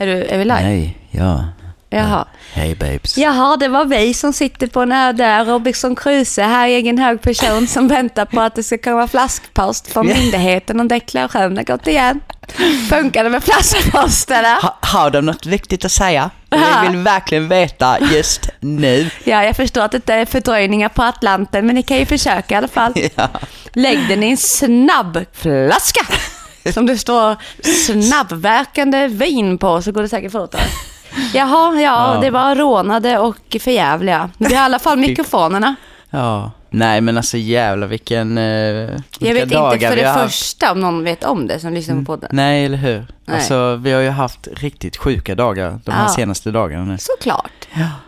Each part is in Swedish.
Är, du, är vi live? Nej, ja. Jaha. Hej babes. Jaha, det var vi som sitter på en öde Robinson Crusoe här, egen hög person som väntar på att det ska komma flaskpost från myndigheten om deklarationen gått igen. Funkar det med flaskpost eller? Ha, har de något viktigt att säga? Vi vill verkligen veta just nu. Ja, jag förstår att det är fördröjningar på Atlanten, men ni kan ju försöka i alla fall. Ja. Lägg den i en snabb flaska som det står snabbverkande vin på, så går det säkert fortare. Jaha, ja, Ja. det var rånade och förjävliga. Vi har i alla fall mikrofonerna. ja. Nej men alltså jävlar vilken, uh, Jag vet inte för det haft. första om någon vet om det som lyssnar på podden. Nej eller hur. Nej. Alltså vi har ju haft riktigt sjuka dagar de här Ja. senaste dagarna nu. Såklart.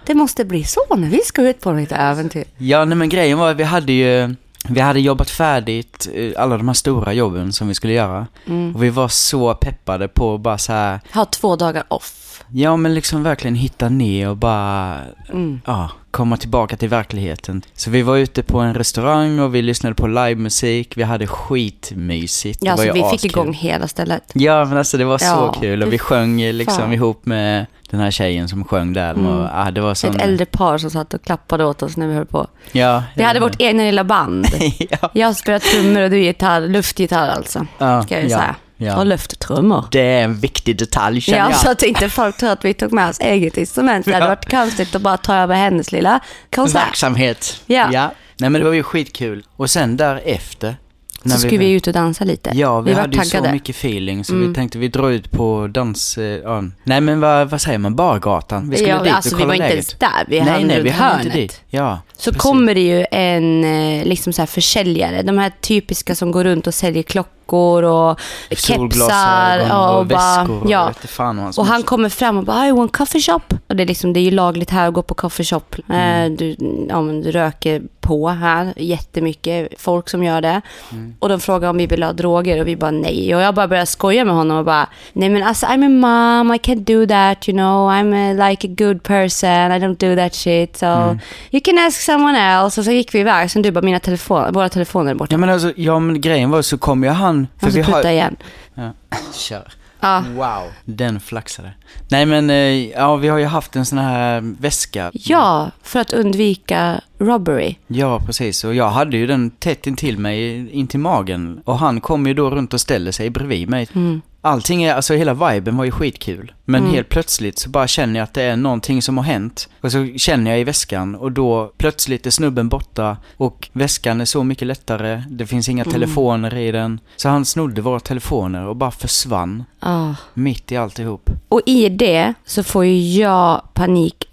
Det måste bli så när vi ska ut på lite äventyr. Ja nej men grejen var att vi hade ju vi hade jobbat färdigt eh, alla de här stora jobben som vi skulle göra. Mm. Och vi var så peppade på att bara så här, Ha två dagar off. Ja men liksom verkligen hitta ner och bara Mm. ja, komma tillbaka till verkligheten. Så vi var ute på en restaurang och vi lyssnade på livemusik. Vi hade skitmysigt. Det Ja, så vi fick askul. igång hela stället. Ja, men alltså det var Ja, så kul och vi sjöng liksom fan. ihop med den här tjejen som sjöng där. Mm. Och, ah, det var sån... Ett äldre par som satt och klappade åt oss när vi höll på. Ja. Vi hade vårt egna lilla band. ja. Jag spelar trummor och du gitarr, luftgitarr alltså. ja, Ska jag ju ja, säga. Ja. Och lufttrummor. Det är en viktig detalj känner Ja, jag. så att inte folk tror att vi tog med oss eget instrument. Det hade Ja. varit konstigt att bara ta över hennes lilla konsert. Verksamhet. Ja. Nej men det var ju skitkul. Och sen därefter. Så skulle vi ut och dansa lite. Ja, vi, var hade ju så mycket feeling så Mm. vi tänkte vi drar ut på dans... eh, Ja. Nej men vad, vad säger man? Bargatan. Vi skulle ja, dit alltså och vi kolla var inte läget. ens där. Vi nej, nej, vi hörnet. inte dit. Ja, Så precis. kommer det ju en eh, liksom så här försäljare. De här typiska som går runt och säljer klockor och kepsar. Ja, och, bara- väskor. Ja. Och, Och han kommer fram och bara, I want coffee shop. Och det är, liksom, det är ju lagligt här att gå på coffee shop. Mm. Eh, du, ja, du röker på här, jättemycket folk som gör det. Mm. Och de frågar om vi vill ha droger och vi bara nej. Och jag bara börjar skoja med honom och bara, nej men alltså I'm a mom, I can't do that, you know, I'm a, like a good person, I don't do that shit, so Mm. you can ask someone else. Och så gick vi iväg, sen du bara, mina telefon, våra telefoner är borta. Ja men alltså, ja men grejen var så kom ju han... För Han vi ska har... igen. Ja. Kör. Ja. Wow. Den flaxade. Nej men, eh, ja vi har ju haft en sån här väska. ja, för att undvika robbery. Ja, precis. Och jag hade ju den tätt intill mig, in till magen. Och han kom ju då runt och ställde sig bredvid mig. Mm. Allting är, alltså hela viben var ju skitkul. Men Mm. helt plötsligt så bara känner jag att det är någonting som har hänt. Och så känner jag i väskan och då plötsligt är snubben borta och väskan är så mycket lättare. Det finns inga Mm. telefoner i den. Så han snodde våra telefoner och bara försvann Ah. mitt i alltihop. Och i det så får ju jag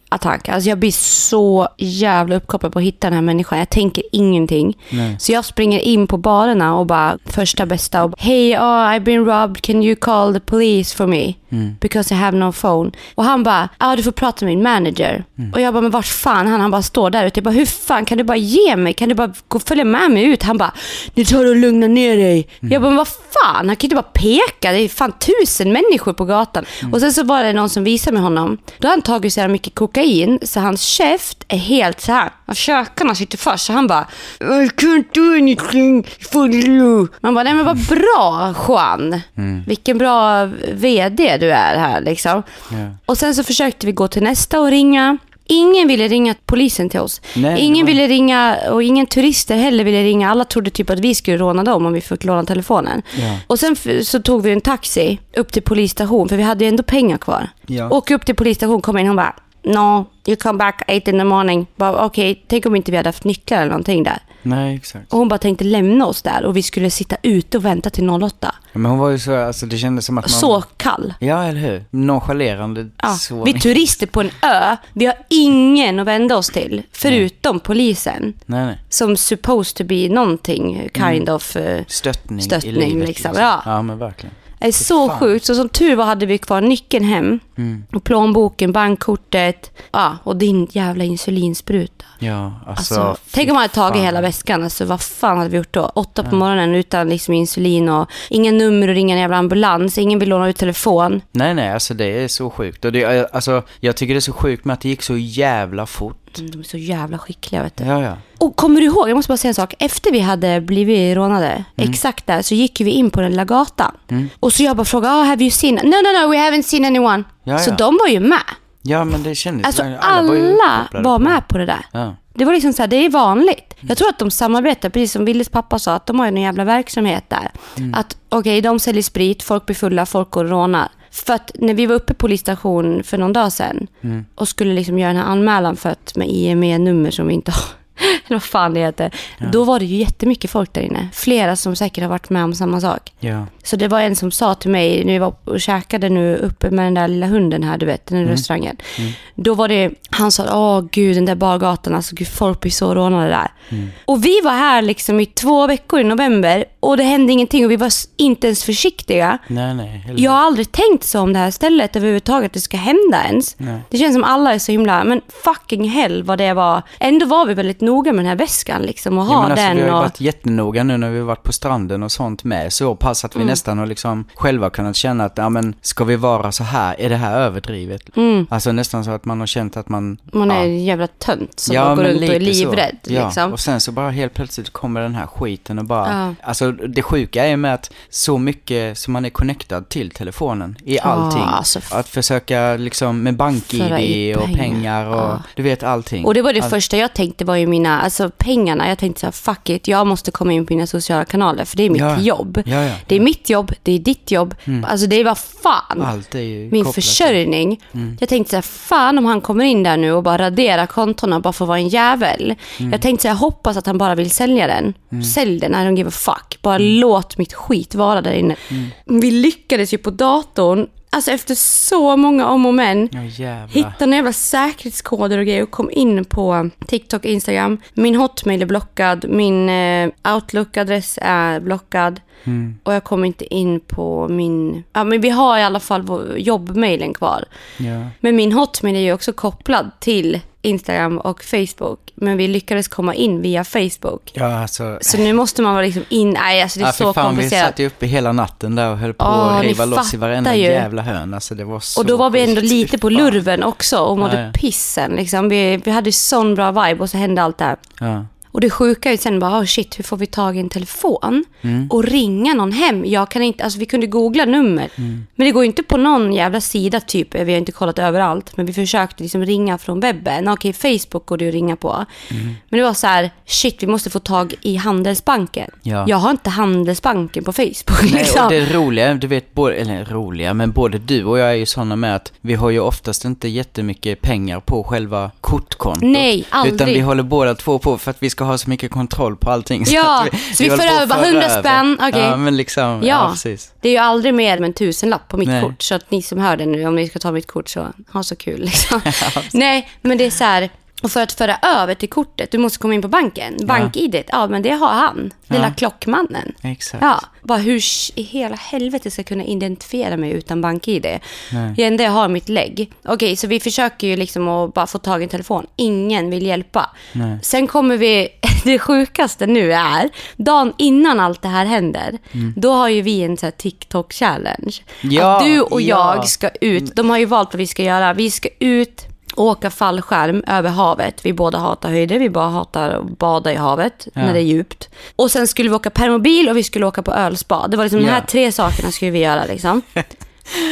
panikattack. Alltså jag blir så jävla uppkopplad på att hitta den här människan. Jag tänker ingenting. Nej. Så jag springer in på barerna och bara första bästa och Hey, oh, I've been robbed. Can you call the police for me? Mm. Because I have no phone. Och han bara, ja du får prata med min manager. Mm. Och jag bara, men vart fan han? Han bara står där ute. Jag bara, hur fan kan du bara ge mig? Kan du bara gå och följa med mig ut? Han bara, nu tar du och lugna ner dig. Mm. Jag bara, men vad fan? Han kan inte bara peka. Det är fan tusen människor på gatan. Mm. Och sen så var det någon som visade mig honom. Då har han tagit så här mycket kokain så hans käft är helt så här. Och käkarna sitter fast. Så han bara, I can't do anything for you. Man bara, nej men vad bra Juan. Vilken bra VD du är här liksom. Ja. Och sen så försökte vi gå till nästa och ringa. Ingen ville ringa polisen till oss. Nej, ingen var- ville ringa och ingen turister heller ville ringa. Alla trodde typ att vi skulle råna dem om vi fick låna telefonen. Ja. Och sen så tog vi en taxi upp till polisstation för vi hade ju ändå pengar kvar. Ja. Åker upp till polisstation, kommer in hon bara No, you come back eight in the morning. Okej, tänk om inte vi hade haft nycklar eller någonting där. Nej, exakt. Och hon bara tänkte lämna oss där och vi skulle sitta ute och vänta till 08. Men hon var ju så, alltså det kändes som att man... Så kall. Ja, eller hur? Nonchalerande. Ja, så vi är turister på en ö. Vi har ingen att vända oss till, förutom polisen. Nej, nej. Som supposed to be någonting, kind of... eh, Stöttning, Stöttning, i livet. liksom. Ja. ja, men verkligen. Det är så fan. sjukt. Så som tur var hade vi kvar nyckeln hem. Mm. Och plånboken, bankkortet. Ja, och din jävla insulinspruta. Ja, alltså... Alltså, tänk om man hade tagit fan. hela väskan. Alltså, vad fan hade vi gjort då? Åtta på morgonen utan liksom insulin och inga nummer och ringa en jävla ambulans. Ingen vill låna ut telefon. Nej, nej, alltså det är så sjukt. Och det, är- alltså, jag tycker det är så sjukt med att det gick så jävla fort. Mm, De är så jävla skickliga vet du. Ja, ja. Och kommer du ihåg, jag måste bara säga en sak. Efter vi hade blivit rånade, exakt där, så gick vi in på den lilla gatan. Och så jag bara frågade, oh, have you seen? No, no, no, we haven't seen anyone. Ja, Så ja. de var ju med. Ja, men det kändes... Alltså alla var, alla var det. med på det där. Ja. Det var liksom så här, det är vanligt. Jag tror att de samarbetar, precis som Willes pappa sa, att de har ju en jävla verksamhet där. Att okej, de säljer sprit, folk blir fulla, folk går och rånar. För att när vi var uppe på polisstation för någon dag sedan och skulle liksom göra den här anmälan för att med IME-nummer som vi inte har, eller vad fan det heter, då var det ju jättemycket folk där inne. Flera som säkert har varit med om samma sak. Ja. Så det var en som sa till mig, när vi var och käkade nu uppe med den där lilla hunden här, du vet, den där restaurangen. Då var det, han sa, åh gud, den där bargatan, alltså gud, folk blir så rånade där. Och vi var här liksom i två veckor i november och det hände ingenting och vi var inte ens försiktiga. Nej, nej. Jag har aldrig tänkt så om det här stället överhuvudtaget, att det ska hända ens. Nej. Det känns som alla är så himla, men fucking hell vad det var. Ändå var vi väldigt noga med den här väskan liksom och Ja, ha alltså, den vi har ju och... varit jättenoga nu när vi har varit på stranden och sånt med. Så pass att vi Mm. nästan har liksom själva kunnat känna att, ja men ska vi vara så här? Är det här överdrivet? Alltså nästan så att man har känt att man... Mm. Man är ja. en jävla tönt som Ja, går runt och är livrädd. Ja, Liksom. och sen så bara helt plötsligt kommer den här skiten och bara... Ja. Alltså det sjuka är med att så mycket som man är connectad till telefonen i allting. alltså, att försöka liksom med bank-id och pengar. och du vet allting. Och det var det Allt. första jag tänkte var ju mina, alltså pengarna. Jag tänkte så här, fuck it, jag måste komma in på mina sociala kanaler för det är mitt jobb. Det är mitt jobb, det är ditt jobb. Alltså det var fan Allt är ju min försörjning. Jag tänkte så här, fan om han kommer in där nu och bara raderar kontona bara för att vara en jävel. Jag tänkte så jag hoppas att han bara vill sälja den. Sälj den, I don't give a fuck. Bara låt mitt skit vara där inne. Vi lyckades ju på datorn, alltså efter så många om och men. Ja jävlar. Hitta några jävla säkerhetskoder och grejer och kom in på TikTok och Instagram. Min hotmail är blockad, min eh, Outlook-adress är blockad. Och jag kommer inte in på min... Ja, men vi har i alla fall jobbmailen kvar. Ja. Men min hotmail är ju också kopplad till Instagram och Facebook. Men vi lyckades komma in via Facebook. Ja, alltså. Så nu måste man vara liksom in... Nej, alltså det är Ja, så fan, vi komplicerat. satt ju uppe hela natten där och höll på Ja, att riva loss i varenda ju. jävla hörn. Alltså det var så Och då var vi ändå lite på lurven också och mådde Ja, ja. pissen. Liksom. Vi, vi hade sån bra vibe och så hände allt det här. Ja. Och det sjuka är ju sen bara, oh shit, hur får vi tag i en telefon Mm. och ringa någon hem? Jag kan inte, alltså vi kunde googla nummer. Mm. Men det går ju inte på någon jävla sida typ, vi har inte kollat överallt. Men vi försökte liksom ringa från webben. Okej, Facebook går det att ringa på. Mm. Men det var så här, shit, vi måste få tag i Handelsbanken. Ja. Jag har inte Handelsbanken på Facebook Nej, liksom. och det roliga, du vet, både, eller roliga, men både du och jag är ju sådana med att vi har ju oftast inte jättemycket pengar på själva kortkontot. Nej, aldrig. Utan vi håller båda två på för att vi ska ha så mycket kontroll på allting. Ja, så vi håller för på att över bara föra 100 över. spänn, okej. Ja, men liksom, ja, Ja. precis. Det är ju aldrig mer än en tusenlapp på mitt Nej. kort. Så att ni som hör det nu, om ni ska ta mitt kort så ha så kul. Liksom. Nej, men det är så här. Och för att föra över till kortet, du måste komma in på banken. Bank-id, ja men det har han. Lilla Ja. klockmannen. Exakt. Ja, bara hur i hela helvete ska jag kunna identifiera mig utan bank-id? Nej. Det enda jag har är mitt lägg. Okej, så vi försöker ju liksom att bara få tag i en telefon. Ingen vill hjälpa. Nej. Sen kommer vi, det sjukaste nu är, dagen innan allt det här händer, då har ju vi en så TikTok-challenge. Ja, att du och ja. jag ska ut, de har ju valt vad vi ska göra. Vi ska ut åka fallskärm över havet. Vi båda hatar höjder, vi bara hatar att bada i havet när det är djupt. Och sen skulle vi åka permobil och vi skulle åka på ölspa. Det var liksom de Ja. här tre sakerna skulle vi göra liksom.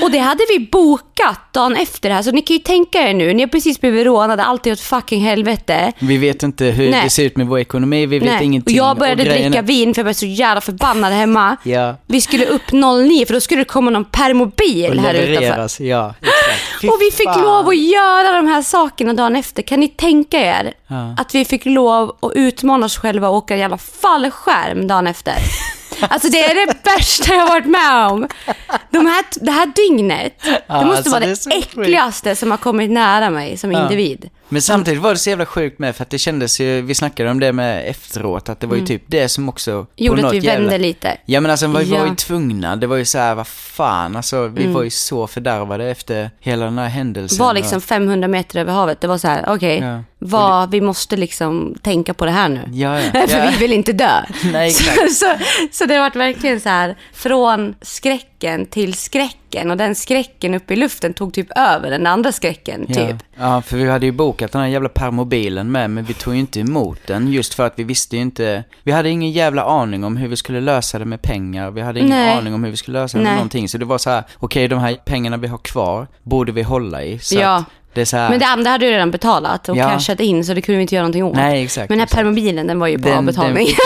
Och det hade vi bokat dagen efter det här. Så ni kan ju tänka er nu, ni har precis blivit rånade, allt är åt fucking helvete. Vi vet inte hur Nej. det ser ut med vår ekonomi, vi vet Nej. ingenting. Och jag började grejen dricka vin för jag var så jävla förbannad hemma. Ja. Vi skulle upp 09 för då skulle det komma någon permobil Och här utanför. ja. Exakt. Och vi fick fan. lov att göra de här sakerna dagen efter. Kan ni tänka er Ja. att vi fick lov att utmana oss själva och åka en jävla fallskärm dagen efter? Alltså det är det värsta jag har varit med om. De här, det här dygnet, det måste alltså, vara det det, äckligaste som har kommit nära mig som individ. Men samtidigt var det så jävla sjukt med, för att det kändes ju, vi snackade om det med efteråt, att det var ju typ det som också... Gjorde att vi jävla- vände lite. Ja men alltså vi var ju Ja. tvungna, det var ju så här, vad fan, alltså vi var ju så fördärvade efter hela den här händelsen. var liksom 500 meter över havet. Det var så här, okej, Ja. vad, vi måste liksom tänka på det här nu. Ja, ja. För ja. vi vill inte dö. Nej, så, exakt. så, så det har varit verkligen så här, från skräck skräcken till skräcken och den skräcken uppe i luften tog typ över den andra skräcken Ja. typ. ja, för vi hade ju bokat den här jävla permobilen med, men vi tog ju inte emot den just för att vi visste ju inte, vi hade ingen jävla aning om hur vi skulle lösa det med pengar, vi hade ingen Nej. aning om hur vi skulle lösa det med Nej. någonting, så det var så här, okej de här pengarna vi har kvar borde vi hålla i, så Ja. att det Men det andra hade du redan betalat och Ja. cashat in så det kunde vi inte göra någonting åt. nej exakt. Men den här exakt. permobilen den var ju på avbetalning. fick,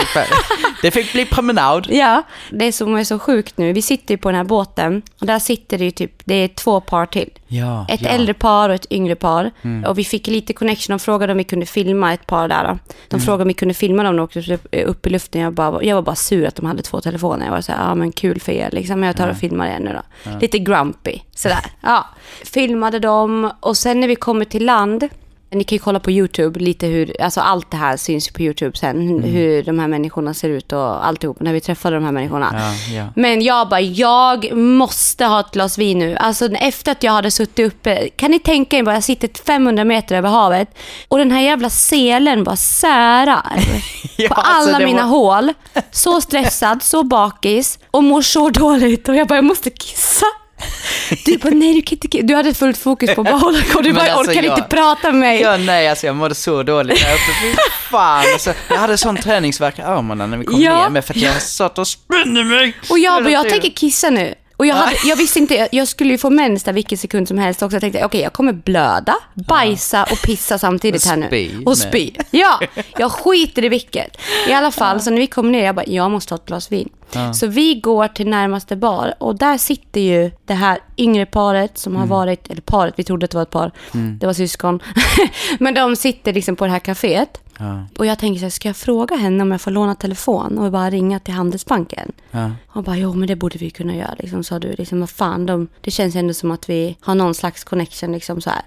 det fick bli promenad. Ja, det som är så sjukt nu, vi sitter ju på den här båten och där sitter det ju typ, det är två par till. Ja, Ett ja. Mm. äldre par och ett yngre par. Och vi fick lite connection. De frågade om vi kunde filma ett par där. Då. De Mm. frågade om vi kunde filma dem de åkte upp, i luften. Jag, bara, jag var bara sur att de hade två telefoner. Jag var så här, ja men kul för er liksom. Jag tar och filmar er nu då. Lite grumpy, sådär. Ja. Filmade dem och sen när vi kommer till land. Ni kan ju kolla på YouTube lite hur, alltså allt det här syns på YouTube sen. Mm. Hur de här människorna ser ut och alltihop när vi träffade de här människorna. Ja, ja. Men jag bara, jag måste ha ett glas vin nu. Alltså efter att jag hade suttit uppe, kan ni tänka er bara, jag sitter 500 meter över havet och den här jävla selen bara särar Ja, på alltså, alla det mina var- hål. Så stressad, så bakis och mår så dåligt och jag bara, jag måste kissa. Du bara, nej du kan inte. Du hade fullt fokus på bara hålla koll. Du bara, alltså, orkar jag- inte prata med mig. Ja, nej, alltså jag mådde så dåligt där uppe. Fy fan. Alltså, jag hade sån träningsvärk i armarna när vi kom Ja. ner med för att jag satt och spände mig. Och jag bara, jag tänker kissa nu. Och jag, hade, jag visste inte, jag skulle ju få mens där vilken sekund som helst också. Jag tänkte, okej jag kommer blöda, bajsa och pissa samtidigt här nu. Och spy. Ja, jag skiter i vilket. I alla fall, så när vi kom ner, jag bara, jag måste ha ett glas vin. Så vi går till närmaste bar och där sitter ju det här yngre paret som har varit, eller paret, vi trodde att det var ett par, det var syskon. Men de sitter liksom på det här kaféet. Ja, Och jag tänker så här, ska jag fråga henne om jag får låna telefon och bara ringa till Handelsbanken? ja. Och bara, jo men det borde vi kunna göra. Liksom, sa du, liksom, vad fan, de, det känns ändå som att vi har någon slags connection. Liksom, så här.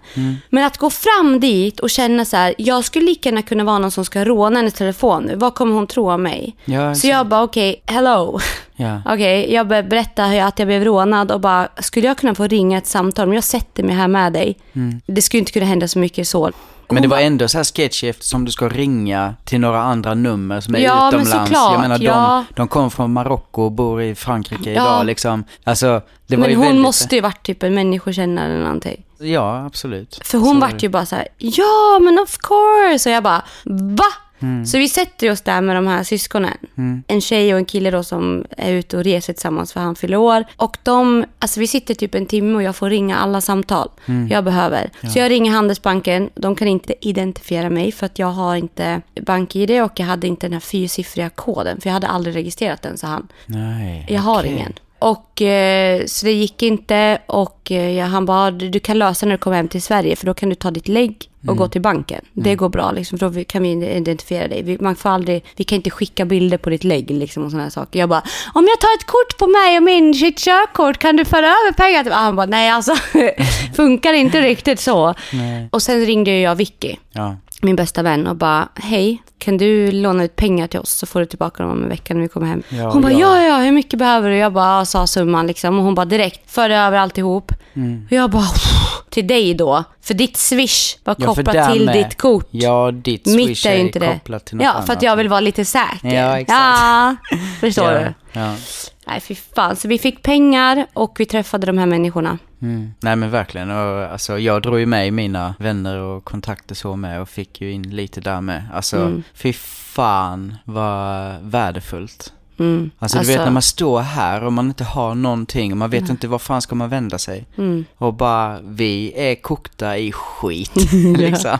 Men att gå fram dit och känna så här, jag skulle lika gärna kunna vara någon som ska råna hennes telefon nu. Vad kommer hon tro om mig? Ja, så så- jag bara, okej, hello. Ja. Okej, jag började berätta hur jag- att jag blev rånad och bara, skulle jag kunna få ringa ett samtal? Men jag sätter mig här med dig. Det skulle inte kunna hända så mycket så. Men det var ändå så här sketchy eftersom du ska ringa till några andra nummer som är Ja, men utomlands. såklart, jag menar, de, ja. de kom från Marocko och bor i Frankrike Ja. idag liksom. Alltså, det var Men ju hon väldigt... måste ju varit typ en människokännare eller någonting. Ja, absolut. För hon Så- vart ju bara så här, ja men of course. Och jag bara, va? Mm. Så vi sätter oss där med de här syskonen. En tjej och en kille då som är ute och reser tillsammans för han fyller år. Och de, alltså vi sitter typ en timme och jag får ringa alla samtal Mm. jag behöver. Så jag ringer Handelsbanken, de kan inte identifiera mig för att jag har inte bank-id och jag hade inte den här fyrsiffriga koden. För jag hade aldrig registrerat den, sa han. Nej, Jag har ingen. Och eh, så det gick inte och eh, han bara, du du kan lösa när du kommer hem till Sverige för då kan du ta ditt lägg och Mm. gå till banken. Det går bra liksom, för då kan vi identifiera dig. Vi, man får aldrig, vi kan inte skicka bilder på ditt lägg liksom och sådana saker. Jag bara, om jag tar ett kort på mig och min sitt körkort, kan du föra över pengar mig? Han bara, nej alltså, funkar inte riktigt så. Nej. Och sen ringde jag Vicky Ja. Min bästa vän och bara, hej, kan du låna ut pengar till oss så får du tillbaka dem om en vecka när vi kommer hem. Ja, hon bara, ja. ja, ja, hur mycket behöver du? Jag bara, sa summan liksom. Och hon bara, direkt, förde över alltihop. Mm. Och jag bara, till dig då. För ditt swish var Ja, kopplat där till med. ditt kort. Ja, ditt Mitt swish är är ju inte det. kopplat till något Ja, för att jag vill vara lite säker. Ja, exakt. Ja, förstår ja. du? Ja. Nej, fy fan. Så vi fick pengar och vi träffade de här människorna. Mm. Nej men verkligen, och, alltså, jag drog ju med mina vänner och kontakter så med och fick ju in lite där med. Alltså, Mm. fy fan vad värdefullt. Mm. Alltså, du vet när man står här och man inte har någonting och man vet inte var fan ska man vända sig. Mm. Och bara, vi är kokta i skit liksom.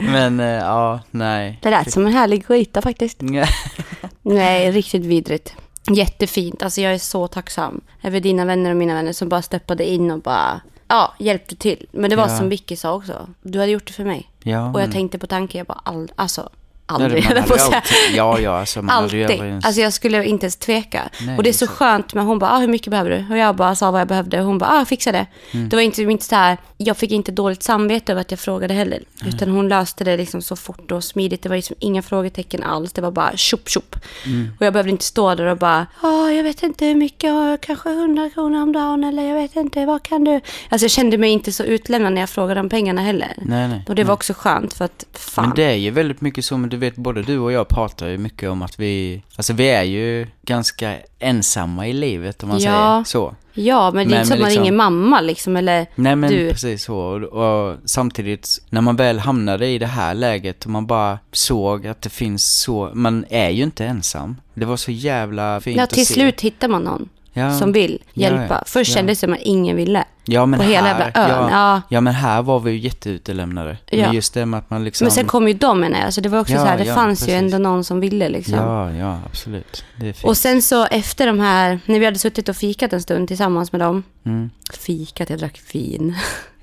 Men eh, ja, nej. Det lät som en härlig skita faktiskt. Nej, riktigt vidrigt. Jättefint. Alltså jag är så tacksam över dina vänner och mina vänner som bara steppade in och bara ja, hjälpte till. Men det var Ja. som Vicky sa också. Du hade gjort det för mig. Ja, Och jag men- tänkte på tanken, jag bara ald- alltså Nej, aldrig. man att säga. alltid- Ja, ja, alltså man Alltid. aldrig. Alltså jag skulle inte ens tveka. Nej, och det är så exakt. skönt, men hon bara, ah, hur mycket behöver du? Och jag bara sa vad jag behövde och hon bara, ah, fixa det. Mm. Det var inte, inte så här, jag fick inte dåligt samvete över att jag frågade heller. Utan hon löste det liksom så fort och smidigt. Det var liksom inga frågetecken alls. Det var bara tjopp tjopp. Mm. Och jag behövde inte stå där och bara, ja, jag vet inte hur mycket, ja, kanske 100 kronor om dagen eller jag vet inte, vad kan du? Alltså jag kände mig inte så utlämnad när jag frågade om pengarna heller. Nej, nej. Och det var också skönt för att, fan. Men det är ju väldigt mycket så, men du vet både du och jag pratar ju mycket om att vi, alltså vi är ju ganska ensamma i livet om man Ja. säger så. Ja, men det är Men- inte så att man liksom- ringer mamma liksom, eller Nej men du. precis så. Och, och samtidigt, när man väl hamnade i det här läget och man bara såg att det finns så, man är ju inte ensam. Det var så jävla fint Ja, att till se. slut hittar man någon ja. som vill hjälpa. ja. Först Ja. kändes det som att ingen ville. ja, men på hela här, jävla ön. Ja, Ja. men här var vi ju jätteutelämnade. Ja. Men just det med att man liksom... Men sen kom ju de menar jag. Så det var också så här, det fanns precis. ju ändå någon som ville liksom. Ja, ja, absolut. Och sen så efter de här, när vi hade suttit och fikat en stund tillsammans med dem. Mm. Fikat, jag drack vin.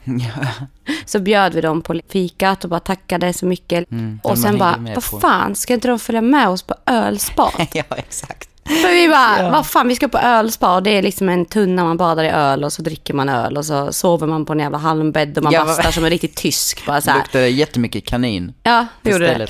Så bjöd vi dem på fikat och bara tackade så mycket. Mm. Och sen bara, vad fan, ska inte de följa med oss på ölspa? ja, exakt. För vi bara, Ja. vad fan, vi ska på ölspa och det är liksom en tunna man badar i öl och så dricker man öl och så sover man på en jävla halmbädd och man Ja, vad- bastar som en riktigt tysk. Bara så Det här. luktade jättemycket kanin Ja, vi gjorde det.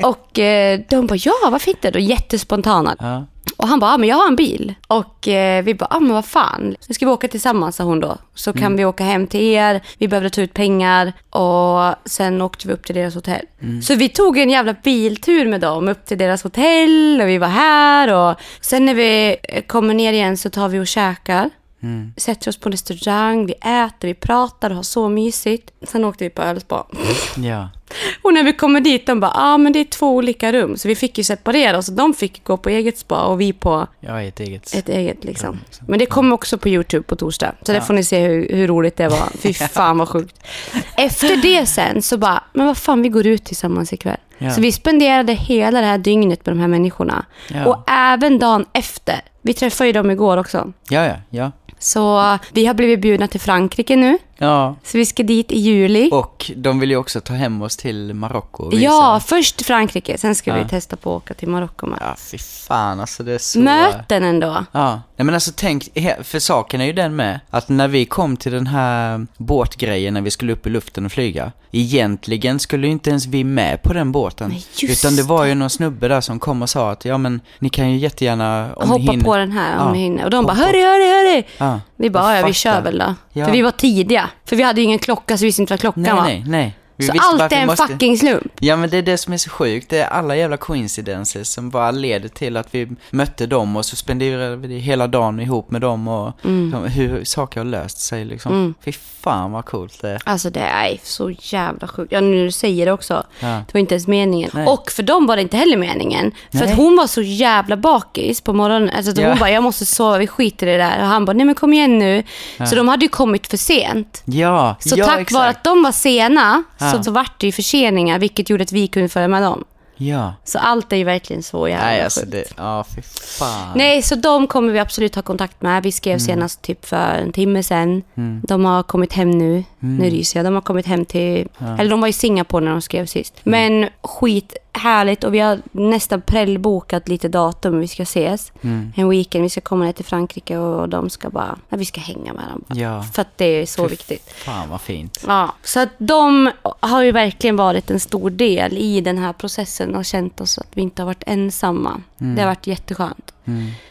Ja. Och eh, de bara, ja varför inte? Då jättespontana. Ja. Och han bara, ja men jag har en bil. Och eh, vi bara, ja men vad fan. Nu ska vi åka tillsammans, sa hon då. Så kan Mm. vi åka hem till er. Vi behövde ta ut pengar. Och sen åkte vi upp till deras hotell. Mm. Så vi tog en jävla biltur med dem upp till deras hotell. Och vi var här. Och sen när vi eh, kommer ner igen så tar vi och käkar. Mm. Sätter oss på en restaurang, vi äter, vi pratar och har så mysigt. Sen åkte vi på ölspa. ja. Och när vi kommer dit, de bara, ja ah, men det är två olika rum. Så vi fick ju separera oss. De fick gå på eget spa och vi på är ett eget. ett eget liksom. Ja, liksom. Men det kommer också på YouTube på torsdag. Så där Ja. får ni se hur, hur roligt det var. Fy fan vad sjukt. Efter det sen så bara, men vad fan vi går ut tillsammans ikväll. Ja. Så vi spenderade hela det här dygnet med de här människorna. Ja. Och även dagen efter. Vi träffade ju dem igår också. Ja, ja, ja. Så vi har blivit bjudna till Frankrike nu. Ja. Så vi ska dit i juli. Och de vill ju också ta hem oss till Marocko. Ja, först Frankrike. Sen ska vi Ja. testa på att åka till Marocko med. Ja, fy fan alltså det är så... Möten ändå. Ja, nej men alltså tänk, för saken är ju den med att när vi kom till den här båtgrejen när vi skulle upp i luften och flyga, egentligen skulle ju inte ens vi med på den båten. Nej, just utan det var ju någon snubbe där som kom och sa att ja men ni kan ju jättegärna om Hoppa ni hinner. på den här om Ja. ni hinner. Och de bara, hörru, hörru, hörru. Ja. Vi bara, ja, vi kör väl då. Ja. För vi var tidiga. För vi hade ju ingen klocka så vi visste inte vad klockan Nej, var. nej, nej. Vi Så allt är en måste- fucking slump. Ja men det är det som är så sjukt, det är alla jävla coincidences som bara leder till att vi mötte dem och så spenderade vi hela dagen ihop med dem och som- hur saker har löst sig liksom. Mm. Fy fan vad coolt det är. Alltså det är så jävla sjukt. Ja, nu säger det också. Ja. Det var inte ens meningen. Nej. Och för dem var det inte heller meningen. För Nej. att hon var så jävla bakis på morgonen. Alltså att Ja. hon bara, jag måste sova, vi skiter i det där. Och han bara, nej men kom igen nu. Så de hade ju kommit för sent. Ja, Så ja tack exakt. vare att de var sena Ja. så, så vart det ju förseningar, vilket gjorde att vi kunde följa med dem. Ja. Så allt är ju verkligen så jävla Nej alltså det, ja fy fan. Nej, så de kommer vi absolut ha kontakt med. Vi skrev senast typ för en timme sedan. De har kommit hem nu. Nu ryser jag. De har kommit hem till... Eller de var i Singapore när de skrev sist. Men skit härligt och vi har nästan prällbokat lite datum vi ska ses. En weekend. Vi ska komma ner till Frankrike och de ska bara... Ja, vi ska hänga med dem. Ja. För att det är så Fy viktigt. Fan vad fint. Ja, så att de har ju verkligen varit en stor del i den här processen och känt oss att vi inte har varit ensamma. Det har varit jätteskönt.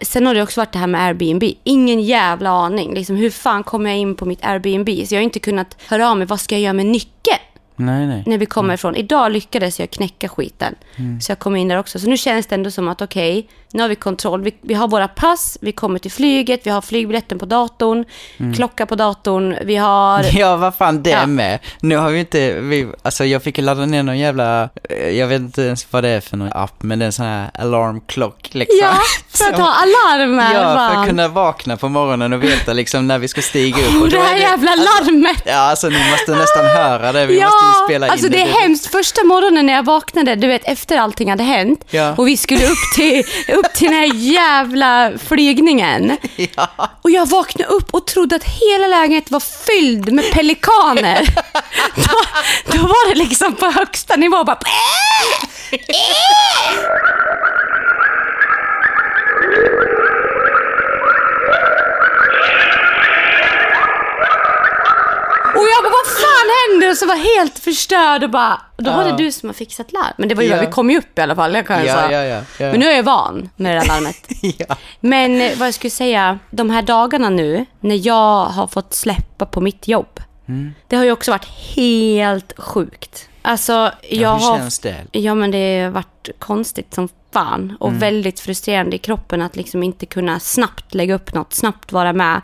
Sen har det också varit det här med Airbnb. Ingen jävla aning. Liksom, hur fan kommer jag in på mitt Airbnb? Så jag har inte kunnat höra av mig. Vad ska jag göra med nyckeln? Nej nej. När vi kommer ifrån. Idag lyckades jag knäcka skiten. Så jag kom in där också. Så nu känns det ändå som att okej, nu har vi kontroll. Vi, vi har våra pass, vi kommer till flyget, vi har flygbiljetten på datorn, klocka på datorn, vi har... Ja, vad fan det Ja. med. Nu har vi inte, vi, alltså jag fick ladda ner någon jävla, jag vet inte ens vad det är för någon app, men det är en sån här alarm clock liksom. Ja, för att ha alarmer. Ja, för att kunna vakna på morgonen och veta liksom när vi ska stiga upp. Och det här jävla larmet. Ja, alltså ni måste nästan höra det. Vi ja, måste ju spela in alltså det är hemskt. Första morgonen när jag vaknade, du vet efter allting hade hänt Ja. och vi skulle upp till, upp till den här jävla flygningen. Ja. Och jag vaknade upp och trodde att hela lägenheten var fylld med pelikaner. då, då var det liksom på högsta nivå bara... Och jag bara, vad fan händer? Och så var helt förstörd och bara, då var det du som har fixat larm. Men det var ju Ja. bra, vi kom ju upp i alla fall. Jag kan ju Ja, säga. ja, ja, ja. Men nu är jag van med det där larmet. ja. Men eh, vad jag skulle säga, de här dagarna nu när jag har fått släppa på mitt jobb. Mm. Det har ju också varit helt sjukt. Alltså, jag Ja, hur har... känns det? Ja, men det har varit varit konstigt som fan och väldigt frustrerande i kroppen att liksom inte kunna snabbt lägga upp något, snabbt vara med.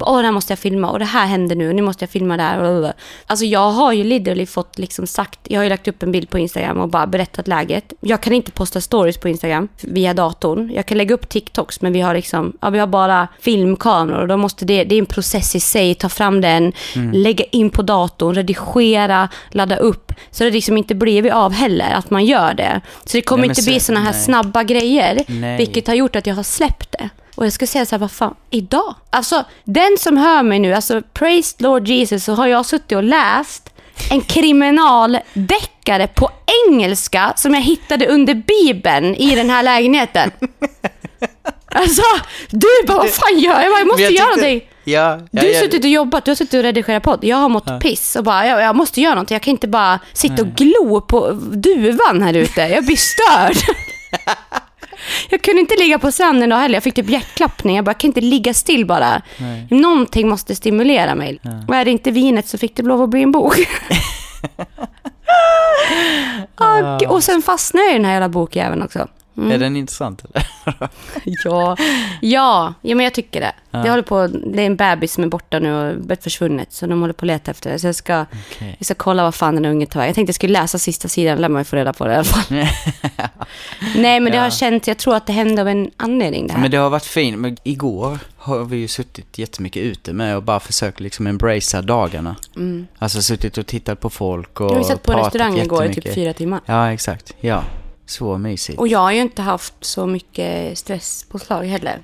Åh, det här måste jag filma och det här händer nu, nu måste jag filma där. Alltså jag har ju literally fått liksom sagt, jag har ju lagt upp en bild på Instagram och bara berättat läget. Jag kan inte posta stories på Instagram via datorn. Jag kan lägga upp TikToks men vi har liksom, ja vi har bara filmkameror och då måste det, det är en process i sig, ta fram den, lägga in på datorn, redigera, ladda upp. Så det liksom inte blivit av heller att man gör det. Så det kommer Nej, inte bli såna här nej. snabba grejer, Nej. vilket har gjort att jag har släppt det. Och jag ska säga så här, vad fan, idag? Alltså, den som hör mig nu, alltså praise Lord Jesus, så har jag suttit och läst en kriminaldeckare på engelska som jag hittade under Bibeln i den här lägenheten. Alltså, du bara, vad fan gör jag? Jag måste jag göra tyckte- någonting. Ja, ja, Du har ja, suttit och jobbat, du har suttit och redigerat podd. Jag har mått piss och bara, jag, jag måste göra någonting. Jag kan inte bara sitta och glo på duvan här ute. Jag blir störd. Jag kunde inte ligga på stranden då heller. Jag fick typ hjärtklappning. Jag bara, jag kan inte ligga still bara. Nej. Någonting måste stimulera mig. Och är det inte vinet så fick det lov att bli en bok. och, och sen fastnade jag i den här jävla bokjäveln också. Är den intressant eller? Ja, ja, ja men jag tycker det. Ja. Det, håller på, det är en bebis som är borta nu och är försvunnet. Så de håller på att leta efter det. Så jag ska, Okej. jag ska kolla vad fan den unge tar. Jag tänkte jag skulle läsa sista sidan, lär man ju få reda på det i alla fall. Nej, men det Ja. har känts, jag tror att det hände av en anledning det här. Men det har varit fint. Men igår har vi ju suttit jättemycket ute med och bara försökt liksom embracea dagarna. Alltså suttit och tittat på folk och jag har ju sett på en pratat restaurang igår i typ jättemycket. fyra timmar. Ja, exakt. Ja, så mysigt. Och jag har ju inte haft så mycket stresspåslag heller.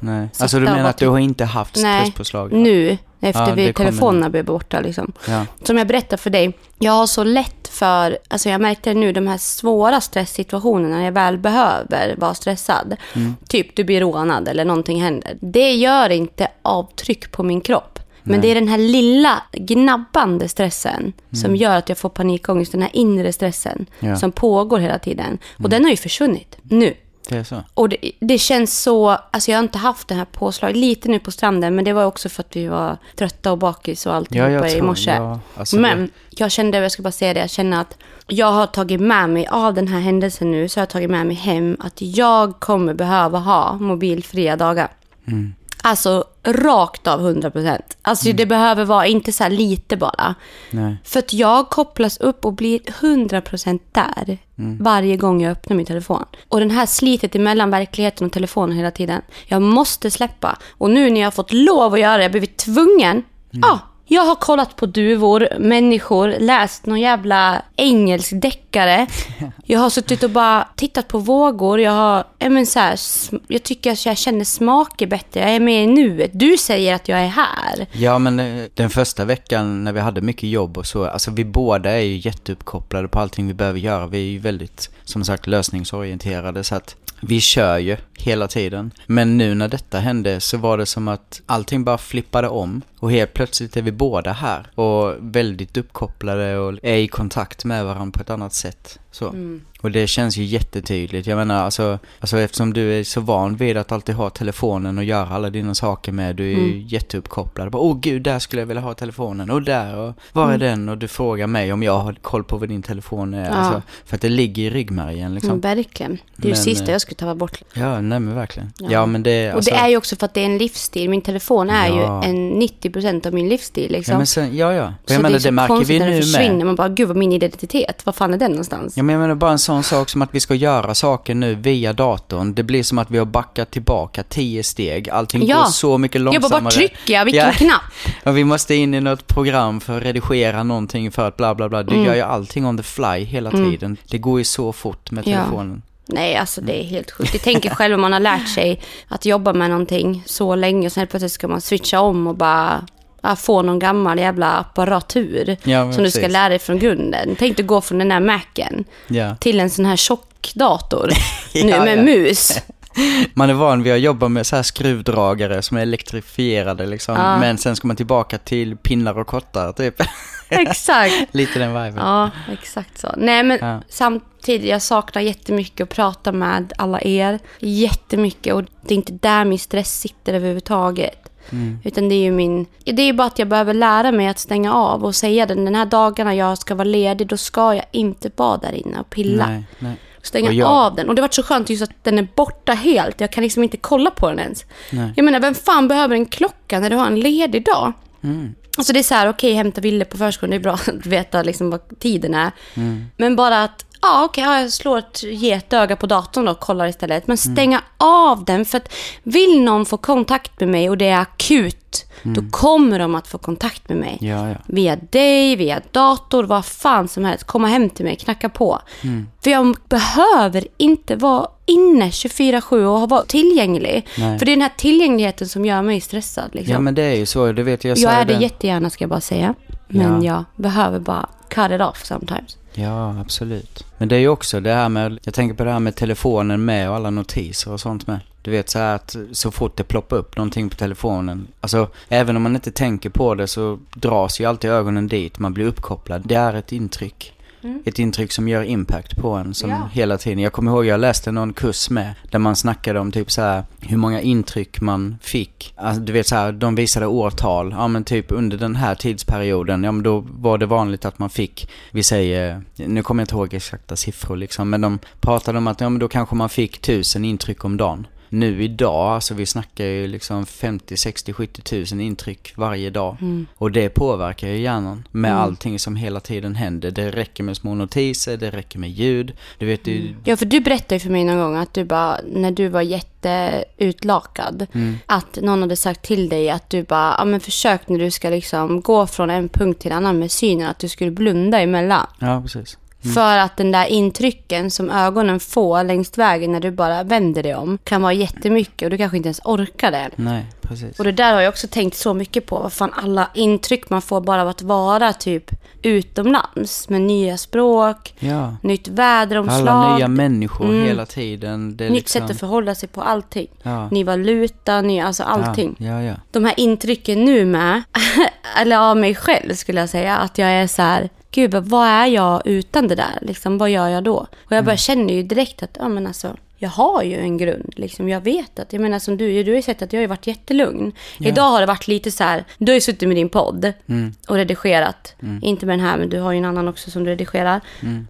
Nej. Så Alltså du det menar att du har inte haft Nej, stresspåslag? Nu, efter Ja, vi det telefonerna blev borta liksom. Ja. Som jag berättade för dig, jag har så lätt för, alltså jag märkte nu de här svåra stresssituationerna när jag väl behöver vara stressad. Typ du blir rånad eller någonting händer. Det gör inte avtryck på min kropp. Men det är den här lilla gnabbande stressen som gör att jag får panikångest. Den här inre stressen Ja. som pågår hela tiden. Och den har ju försvunnit nu. Det är så? Och det, det känns så, alltså jag har inte haft det här påslaget, lite nu på stranden, men det var också för att vi var trötta och bakis och Ja, alltihopa jag i morse. ja, alltså men det- jag kände, jag ska bara säga det, jag känner att jag har tagit med mig av den här händelsen nu, så har jag tagit med mig hem att jag kommer behöva ha mobilfria dagar. Mm. Alltså rakt av 100 procent. Alltså det behöver vara inte så lite bara. Nej. För att jag kopplas upp och blir 100% där varje gång jag öppnar min telefon. Och den här slitet emellan verkligheten och telefonen hela tiden. Jag måste släppa. Och nu när jag har fått lov att göra det, jag har blivit tvungen. Ja, jag har kollat på duvor, människor, läst någon jävla engelsk deckare. Jag har suttit och bara tittat på vågor. Jag har, ja, men så här, jag tycker att jag känner smaker bättre. Jag är med i nuet. Du säger att jag är här. Ja, men eh, den första veckan när vi hade mycket jobb och så, alltså vi båda är ju jätteuppkopplade på allting vi behöver göra. Vi är ju väldigt, som sagt, lösningsorienterade så att vi kör ju hela tiden. Men nu när detta hände så var det som att allting bara flippade om. Och helt plötsligt är vi båda här och väldigt uppkopplade och är i kontakt med varandra på ett annat sätt. Så. Mm. Och det känns ju jättetydligt. Jag menar alltså, alltså eftersom du är så van vid att alltid ha telefonen och göra alla dina saker med. Du är ju jätteuppkopplad. Åh gud, där skulle jag vilja ha telefonen. Och där och var är den? Och du frågar mig om jag har koll på vad din telefon är. Ja. Alltså, för att det ligger i ryggmärgen liksom. Mm, verkligen. Det är ju Men, sista eh, jag skulle ta bort. Ja, nej men verkligen. Ja, Ja. men det Och alltså, det är ju också för att det är en livsstil. Min telefon är Ja. ju en 90% av min livsstil. Liksom. Ja, men sen, ja, ja. så Jag menar, det, är det, så märker konstigt vi när det nu försvinner. med. Man bara, gud vad min identitet, vad fan är den någonstans? Ja, men jag menar bara en sån sak som att vi ska göra saker nu via datorn. Det blir som att vi har backat tillbaka tio steg. Allting Ja. går så mycket jag långsammare. bara, bara trycker jag, vilken Ja. knapp? Och vi måste in i något program för att redigera någonting för att bla bla bla. Du Mm. gör ju allting on the fly hela tiden. Det går ju så fort med Ja. telefonen. Nej, alltså det är helt sjukt. Jag tänker själv om man har lärt sig att jobba med någonting så länge och sen helt plötsligt ska man switcha om och bara ja, få någon gammal jävla apparatur Ja, som du ska precis. lära dig från grunden. Tänk dig gå från den där Macen Ja. till en sån här tjock dator Ja, nu med mus. Man är van vid att jobba med så här skruvdragare som är elektrifierade liksom. Men sen ska man tillbaka till pinnar och kottar typ. Exakt. Lite den viben. Ja, exakt så. Nej, men samtidigt, jag saknar jättemycket att prata med alla er. Jättemycket. Och det är inte där min stress sitter överhuvudtaget. Mm. Utan det är ju min... Det är ju bara att jag behöver lära mig att stänga av och säga den. Den här dagarna jag ska vara ledig, då ska jag inte vara där inne och pilla. Nej, nej. Stänga jag- av den. Och det var så skönt just att den är borta helt. Jag kan liksom inte kolla på den ens. Nej. Jag menar, vem fan behöver en klocka när du har en ledig dag? Mm. Alltså det är så här, okej, hämta Ville på förskolan, det är bra att veta liksom vad tiden är. Mm. Men bara att, ja okej, ja, jag slår ett getöga på datorn och kollar istället. Men Mm. stänga av den, för att vill någon få kontakt med mig och det är akut, då kommer de att få kontakt med mig. Mm. Ja, ja. Via dig, via dator, vad fan som helst. Komma hem till mig, knacka på. Mm. För jag behöver inte vara inne 24-7 och vara tillgänglig. Nej. För det är den här tillgängligheten som gör mig stressad. Liksom. Ja men det är ju så, du vet jag sa Jag är det det. jättegärna ska jag bara säga. Men Ja. jag behöver bara cut it off sometimes. Ja, absolut. Men det är ju också det här med, jag tänker på det här med telefonen med och alla notiser och sånt med. Du vet så här att så fort det ploppar upp någonting på telefonen, alltså även om man inte tänker på det så dras ju alltid ögonen dit, man blir uppkopplad. Det är ett intryck. Ett intryck som gör impact på en som Ja. hela tiden. Jag kommer ihåg jag läste någon kurs med där man snackade om typ så här hur många intryck man fick. Alltså, du vet så här, de visade årtal. Ja men typ under den här tidsperioden, ja men då var det vanligt att man fick, vi säger, nu kommer jag inte ihåg exakta siffror liksom, men de pratade om att ja men då kanske man fick tusen intryck om dagen. Nu idag, alltså vi snackar ju liksom 50, 60, 70 tusen intryck varje dag. Och det påverkar ju hjärnan med Mm. allting som hela tiden händer. Det räcker med små notiser, det räcker med ljud. Du vet, du, Ja, för du berättade ju för mig någon gång att du bara, när du var jätteutlakad, Mm. att någon hade sagt till dig att du bara, ja men försök när du ska liksom gå från en punkt till en annan med synen, att du skulle blunda emellan. ja precis. För att den där intrycken som ögonen får längs vägen när du bara vänder dig om kan vara jättemycket och du kanske inte ens orkar det. Nej, precis. Och det där har jag också tänkt så mycket på. Vad fan alla intryck man får bara av att vara typ utomlands. Med nya språk, Ja. nytt väderomslag. Alla nya människor Mm. hela tiden. Nytt liksom, sätt att förhålla sig på allting. Ja. Ny valuta, ny, alltså allting. Ja, ja, ja. De här intrycken nu med, eller av mig själv skulle jag säga, att jag är så här, gud vad är jag utan det där? Liksom, vad gör jag då? Och jag Mm. bara känner ju direkt att, ja men alltså, jag har ju en grund. Liksom, jag vet att, jag menar som du, du har ju sett att jag har varit jättelugn. Idag har det varit lite så här, du har ju suttit med din podd Mm. och redigerat. Inte med den här, men du har ju en annan också som du redigerar.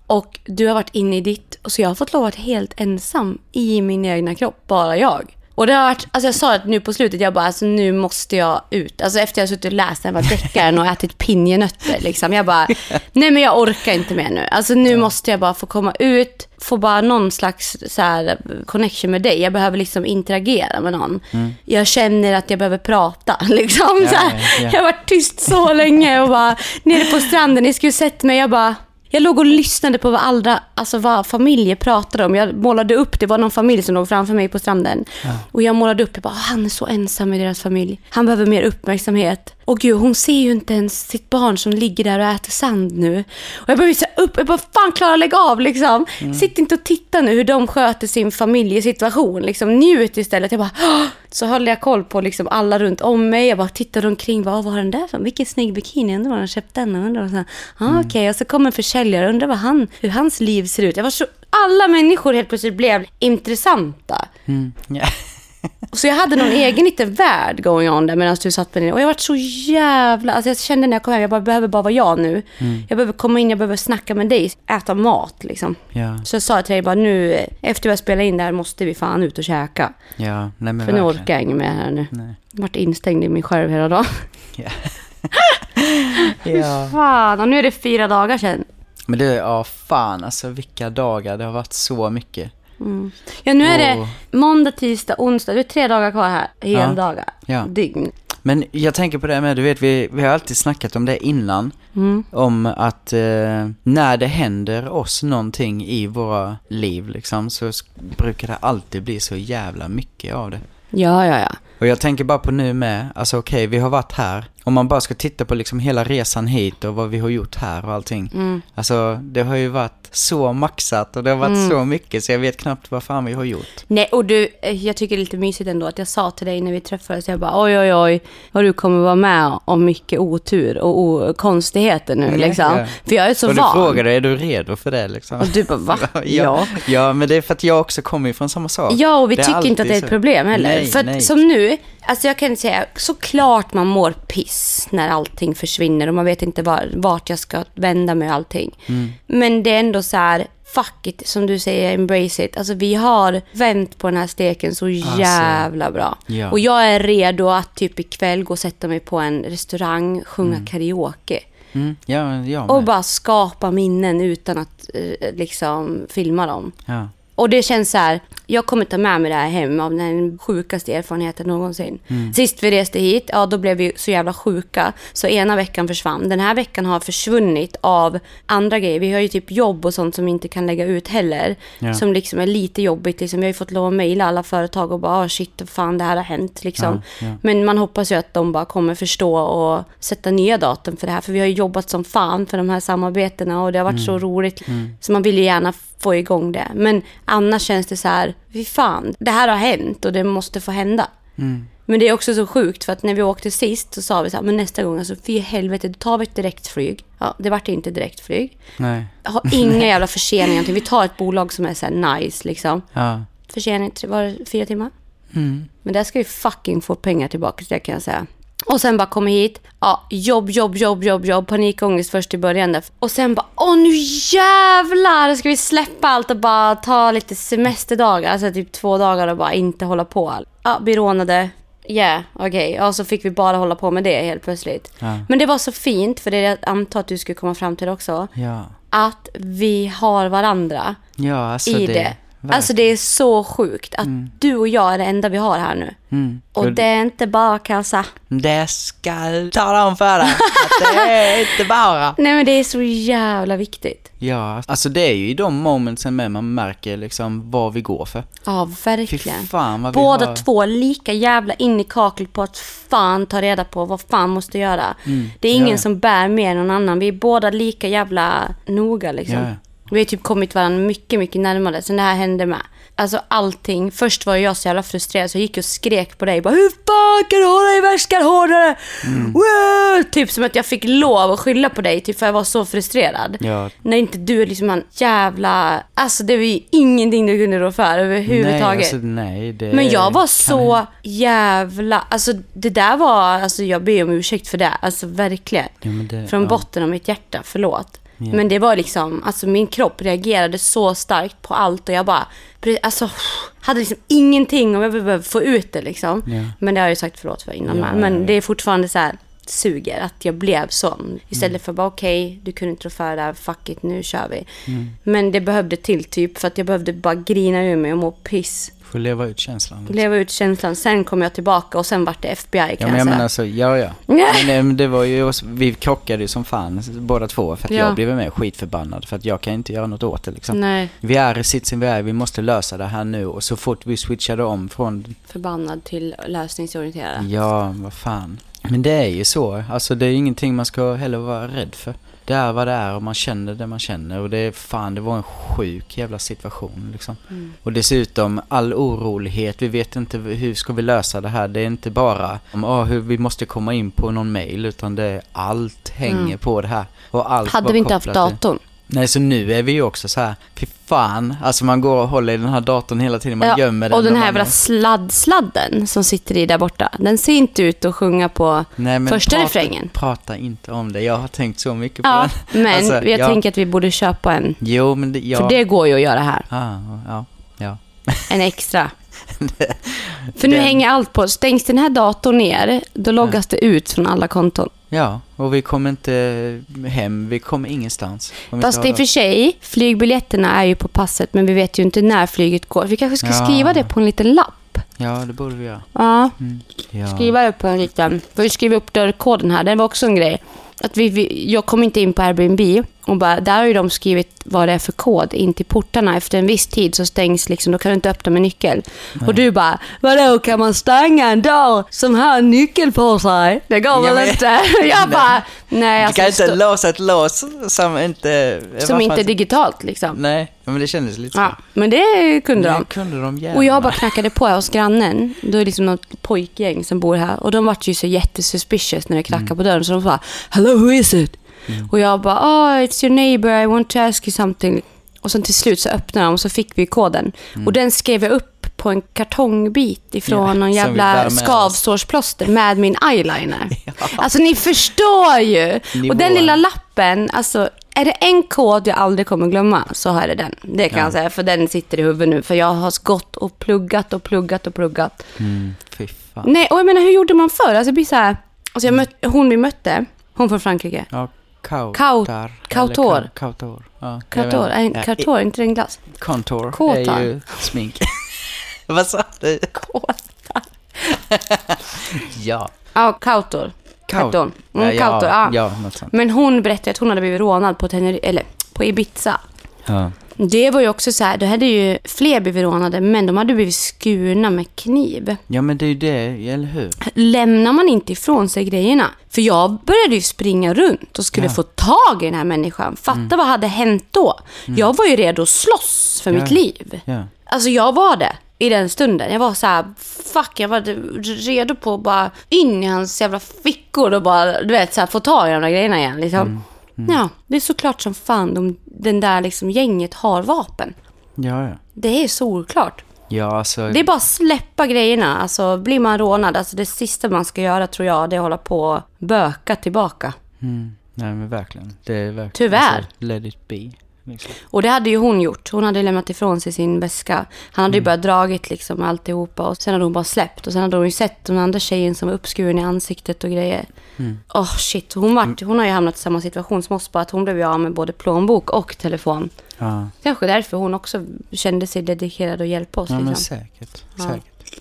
Och du har varit inne i ditt, och så jag har fått lov att vara helt ensam i min egna kropp, bara jag. Och det har varit, alltså jag sa det nu på slutet, jag bara, alltså nu måste jag ut. Alltså efter jag suttit och läst den här deckaren och ätit pinjenötter liksom. Jag bara, nej men jag orkar inte mer nu. Alltså nu måste jag bara få komma ut, få bara någon slags så här, connection med dig. Jag behöver liksom interagera med någon. Jag känner att jag behöver prata liksom. Mm. Ja, så ja. Jag har varit tyst så länge och bara, nere på stranden, ni skulle sett mig, jag bara, jag låg och lyssnade på vad andra, alltså vad familjer pratade om. Jag målade upp, det var någon familj som låg framför mig på stranden. Och jag målade upp, jag bara, han är så ensam i deras familj. Han behöver mer uppmärksamhet. Och gud, hon ser ju inte ens sitt barn som ligger där och äter sand nu. Och jag bara visa upp, jag bara, fan Klara lägg av liksom. Sitt inte och titta nu hur de sköter sin familjesituation. Liksom njut istället. Jag bara, "Åh!" så höll jag koll på liksom alla runt om mig. Jag bara tittade omkring, vad var den där för? Vilken snygg bikini, undrar var han köpt den? Undrar vad ah, okej, och så kommer en försäljare, undrar vad han, hur hans liv ser ut. Jag var så, alla människor helt plötsligt blev intressanta. Mm. ja. Så jag hade någon egen liten värld going on där medan du satt med den. Och jag var så jävla... Alltså jag kände när jag kom hem, jag bara behöver bara vara jag nu. Jag behöver komma in, jag behöver snacka med dig, äta mat liksom. Ja, Så jag sa till dig bara nu, efter har spelat in där måste vi fan ut och käka. ja, nej men För nu verkligen. orkar jag inget mer här nu. Nej. Jag varit instängd i mig själv hela dagen. Ja. ja. Fan, och nu är det fyra dagar sedan. Men det, ja fan alltså vilka dagar, det har varit så mycket. Ja, nu är det måndag, tisdag, onsdag. Det är tre dagar kvar här. Heldagar. Ja. Dygn. Men jag tänker på det med, du vet vi, vi har alltid snackat om det innan. Mm. Om att eh, när det händer oss någonting i våra liv liksom så brukar det alltid bli så jävla mycket av det. Ja, ja, ja. Och jag tänker bara på nu med, alltså okej vi har varit här. Om man bara ska titta på liksom hela resan hit och vad vi har gjort här och allting. Mm. Alltså det har ju varit så maxat och det har varit så mycket så jag vet knappt vad fan vi har gjort. Nej, och du, eh, jag tycker det är lite mysigt ändå att jag sa till dig när vi träffades, jag bara oj, oj, oj, vad du kommer vara med om mycket otur och o- konstigheter nu Ja, liksom. ja. För jag är så och du van. frågade, är du redo för det liksom? Och du bara, va? ja. ja. ja, men det är för att jag också kommer ifrån samma sak. Ja, och vi tycker inte att det är ett problem heller. Nej, för nej. som nu, alltså jag kan säga, såklart man mår piss. Less när allting försvinner och man vet inte var, vart jag ska vända mig och allting. Mm. Men det är ändå så här, fuck it, som du säger, embrace it. Alltså vi har vänt på den här steken så jävla bra. Alltså, ja. Och jag är redo att typ ikväll gå och sätta mig på en restaurang, sjunga karaoke. Mm. Ja, Och bara skapa minnen utan att eh, liksom filma dem. Ja. Och det känns så här, jag kommer ta med mig det här hem av den sjukaste erfarenheten någonsin. Sist vi reste hit, ja då blev vi så jävla sjuka. Så ena veckan försvann. Den här veckan har försvunnit av andra grejer. Vi har ju typ jobb och sånt som vi inte kan lägga ut heller. Ja. Som liksom är lite jobbigt. Liksom, vi har ju fått lov att mejla alla företag och bara, oh, shit, fan det här har hänt. Liksom. Ja, ja. Men man hoppas ju att de bara kommer förstå och sätta nya datum för det här. För vi har ju jobbat som fan för de här samarbetena och det har varit så roligt. Så man vill ju gärna få igång det. Men annars känns det så här, fy fan, det här har hänt och det måste få hända. Mm. Men det är också så sjukt för att när vi åkte sist så sa vi så här, men nästa gång, alltså fy helvete, då tar vi ett direktflyg. Ja, det vart inte direktflyg. Nej. Har inga jävla förseningar. Vi tar ett bolag som är så här nice liksom. Ja. Försening, var det fyra timmar? Mm. Men där ska vi fucking få pengar tillbaka, det kan jag säga. Och sen bara komma hit, ja, jobb, jobb, jobb, jobb, jobb, panikångest först i början. Och sen bara, åh nu jävlar ska vi släppa allt och bara ta lite semesterdagar, alltså typ två dagar och bara inte hålla på. Ja, bli rånade, ja, yeah, okej. Ja, så fick vi bara hålla på med det helt plötsligt. Ja. Men det var så fint, för det är det jag antar att du skulle komma fram till också, Ja. att vi har varandra Ja, alltså i det... det. Alltså det är så sjukt att du och jag är det enda vi har här nu. Mm. Och det är inte bara kassa. Det ska tala om för dig att det är inte bara... Nej men det är så jävla viktigt. Ja, alltså det är ju i de momentsen med man märker liksom vad vi går för. Ja, Fy verkligen. fan vad vi Båda har... två lika jävla in i kaklet på att fan ta reda på vad fan måste göra. Det är ingen Mm. Ja. som bär mer än någon annan. Vi är båda lika jävla noga liksom. Ja. Vi har typ kommit varandra mycket, mycket närmare sen det här hände med. Alltså allting. Först var jag så jävla frustrerad så jag gick och skrek på dig. Bara, Hur fan kan du hålla i väskan hårdare? Mm. Wow! Typ som att jag fick lov att skylla på dig typ för jag var så frustrerad. Ja. När inte du liksom en jävla... Alltså det var ju ingenting du kunde rå för överhuvudtaget. Nej, alltså, nej, det Men jag var så jävla... Alltså det där var... Alltså jag ber om ursäkt för det. Alltså verkligen. Ja, det- Från ja. botten av mitt hjärta, förlåt. Men det var liksom... Alltså min kropp reagerade så starkt på allt och jag bara... Alltså hade liksom ingenting och jag behövde få ut det liksom. Ja. Men det har jag ju sagt förlåt för innan ja, Men det är fortfarande så här suger att jag blev sån. Istället Mm. för bara okej, du kunde inte rå för det där, fuck it, nu kör vi. Mm. Men det behövde till typ för att jag behövde bara grina ur mig och må piss. Får leva ut känslan. liksom. Leva ut känslan. Sen kom jag tillbaka och sen vart det FBI kan Ja jag men jag säga. menar alltså, ja ja. Men, men det var ju, vi krockade ju som fan båda två för att Ja. jag blev med skitförbannad för att jag kan inte göra något åt det liksom. Nej, Vi är i sitsen vi är, vi måste lösa det här nu och så fort vi switchade om från, förbannad till lösningsorienterad. ja vad fan. Men det är ju så, alltså det är ingenting man ska heller vara rädd för. Det är vad det är och man känner det man känner och det är fan, det var en sjuk jävla situation liksom. Mm. Och dessutom all orolighet, vi vet inte hur ska vi lösa det här. Det är inte bara om ah, hur vi måste komma in på någon mail utan det är allt hänger Mm. på det här. Och allt Hade vi inte haft kopplat till- datorn? Nej, så nu är vi ju också så här, fy fan. Alltså man går och håller i den här datorn hela tiden, man Ja, gömmer den. och den här jävla sladd-sladden som sitter i där borta. Den ser inte ut att sjunga på Nej, men första prata, refrängen. Prata inte om det, jag har tänkt så mycket på Ja, den. men Alltså, jag ja. tänker att vi borde köpa en. Jo, men det, ja. För det går ju att göra här. Ah, ja, ja. En extra. För nu Den- hänger allt på. Stängs den här datorn ner, då loggas det ut från alla konton. Ja, och vi kommer inte hem, vi kommer ingenstans. Fast i och för sig, flygbiljetterna är ju på passet, men vi vet ju inte när flyget går. Vi kanske ska Ja. skriva det på en liten lapp. Ja, det borde vi göra. Ja, Mm. Ja. skriva det på en liten... För vi skriver upp dörrkoden här, det var också en grej. Att vi, vi, jag kom inte in på Airbnb och bara, där har ju de skrivit vad det är för kod in till portarna. Efter en viss tid så stängs liksom, då kan du inte öppna med nyckel. Och du bara, vadå kan man stänga en dörr som har en nyckel på sig? Det går väl men- inte? Jag bara, nej Du alltså. kan inte låsa ett lås som inte... som inte är digitalt liksom. Nej, men det kändes lite Ja, men det kunde så. de. Det kunde de gärna. Och jag bara knackade på hos grannen. Då är det liksom något pojkgäng som bor här. Och de vart ju så jättesuspicious när jag knackade Mm. på dörren. Så de bara, hello who is it? Och jag bara, oh it's your neighbor, I want to ask you something. Och sen till slut så öppnade de och så fick vi koden. Mm. Och den skrev jag upp på en kartongbit ifrån Ja, någon jävla skavsårsplåster med min eyeliner. Alltså ni förstår ju. Nivåer. Och den lilla lappen, alltså är det en kod jag aldrig kommer glömma så är det den. Det kan jag säga, för den sitter i huvudet nu. För jag har gått och pluggat och pluggat och pluggat. Mm. Nej, och jag menar hur gjorde man förr? Alltså det blir så här, alltså jag mött, hon vi mötte, hon från Frankrike. Ja, kautar. Kau- kautor. Kautor. Ja, inte. Ja, kartor, inte en glass? Contour Kåtar. är ju smink. Vad sa du? Kåta. Ja. Ja, kautor. Kautor. Mm, ja, kautor, ja. ja. Men hon berättade att hon hade blivit rånad på, Teneri- eller, på Ibiza. Ja. Det var ju också så här, då hade ju fler blivit rånade, men de hade blivit skurna med kniv. ja, men det är ju det, eller hur? Lämnar man inte ifrån sig grejerna? För jag började ju springa runt och skulle Ja. få tag i den här människan. Fatta vad hade hänt då? Jag var ju redo att slåss för Ja. mitt liv. Ja. Alltså jag var det i den stunden. Jag var så här, fuck, jag var redo på att bara in i hans jävla fickor och bara, du vet, så här, få tag i de där grejerna igen. Liksom. Ja, det är såklart som fan de, den där liksom gänget har vapen. Ja, ja. Det är solklart. Ja, alltså. Det är bara att släppa grejerna. Alltså blir man rånad, alltså det sista man ska göra tror jag, det är att hålla på och böka tillbaka. Mm, nej, men verkligen. Det är verkligen. Tyvärr. Alltså, let it be. Liksom. Och det hade ju hon gjort. Hon hade lämnat ifrån sig sin väska. Han hade ju börjat dragit liksom alltihopa och sen hade hon bara släppt. Och sen hade hon ju sett den andra tjejen som var uppskuren i ansiktet och grejer. Åh shit, hon, vart, hon har ju hamnat i samma situation som oss, bara att hon blev ju av med både plånbok och telefon. Ja, Kanske därför hon också kände sig dedikerad att hjälpa oss. ja men liksom. säkert. Ja.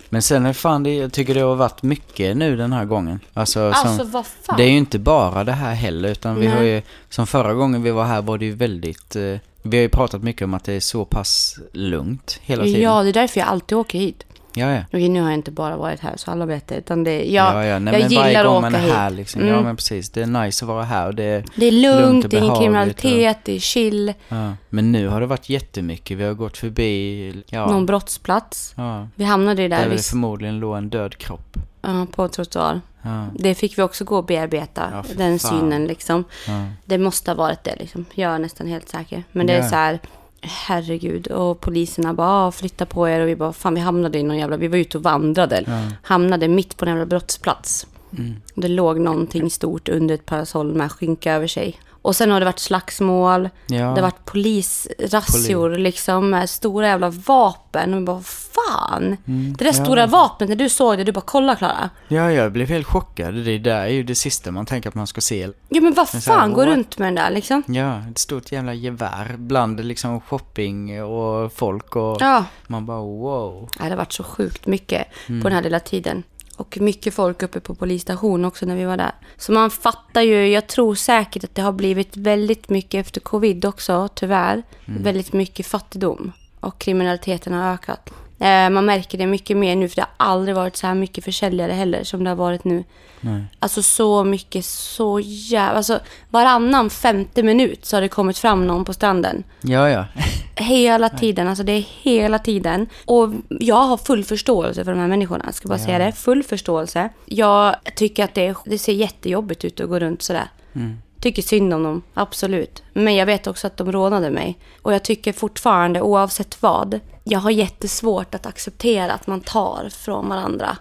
Men sen är fan det, jag tycker det har varit mycket nu den här gången. Alltså, som, Alltså vad fan. Det är ju inte bara det här heller, utan vi Nej. har ju, som förra gången vi var här var det ju väldigt, eh, vi har ju pratat mycket om att det är så pass lugnt hela tiden. Ja, det är därför jag alltid åker hit. Ja, ja. Okej, nu har jag inte bara varit här så alla vet det. Utan det jag, ja, ja. Nej, jag men gillar att åka man är hit. här liksom. Ja, Mm. men precis. Det är nice att vara här och det är, Det är lugnt, lugnt och det är ingen kriminalitet, det är chill. ja. Men nu har det varit jättemycket. Vi har gått förbi, ja. Någon brottsplats. ja. Vi hamnade ju där Där vi, det förmodligen låg en död kropp. ja, på trottoar. Ja, Det fick vi också gå och bearbeta, Ja, den fan. synen liksom. ja. Det måste ha varit det liksom. Jag är nästan helt säker. Men det är Ja. så här, herregud. Och poliserna bara, "Ah, flytta på er. Och vi bara, fan vi hamnade i någon jävla, vi var ute och vandrade. Ja. Hamnade mitt på en jävla brottsplats. Mm. Det låg någonting stort under ett parasoll med skynka över sig. Och sen har det varit slagsmål. Ja. Det har varit polisrazzior liksom med stora jävla vapen. Och vi bara, fan. det där ja. stora vapnet, när du såg det, du bara, kolla Klara. ja, jag blev helt chockad. Det där är ju det sista man tänker att man ska se. Ja men vad här, fan, gå what? runt med den där liksom. Ja, ett stort jävla gevär bland liksom shopping och folk och Ja. man bara wow. Ja, det har varit så sjukt mycket Mm. på den här lilla tiden. Och mycket folk uppe på polisstationen också när vi var där. Så man fattar ju, jag tror säkert att det har blivit väldigt mycket efter covid också, tyvärr. Mm. Väldigt mycket fattigdom. Och kriminaliteten har ökat. Eh, man märker det mycket mer nu, för det har aldrig varit så här mycket försäljare heller som det har varit nu. Nej. Alltså så mycket, så jävla... Alltså varannan femte minut så har det kommit fram någon på stranden. Ja, ja. Hela tiden, alltså det är hela tiden. Och jag har full förståelse för de här människorna, jag ska bara säga det. Full förståelse. Jag tycker att det, det ser jättejobbigt ut att gå runt sådär. Tycker synd om dem, absolut. Men jag vet också att de rånade mig. Och jag tycker fortfarande, oavsett vad, jag har jättesvårt att acceptera att man tar från varandra.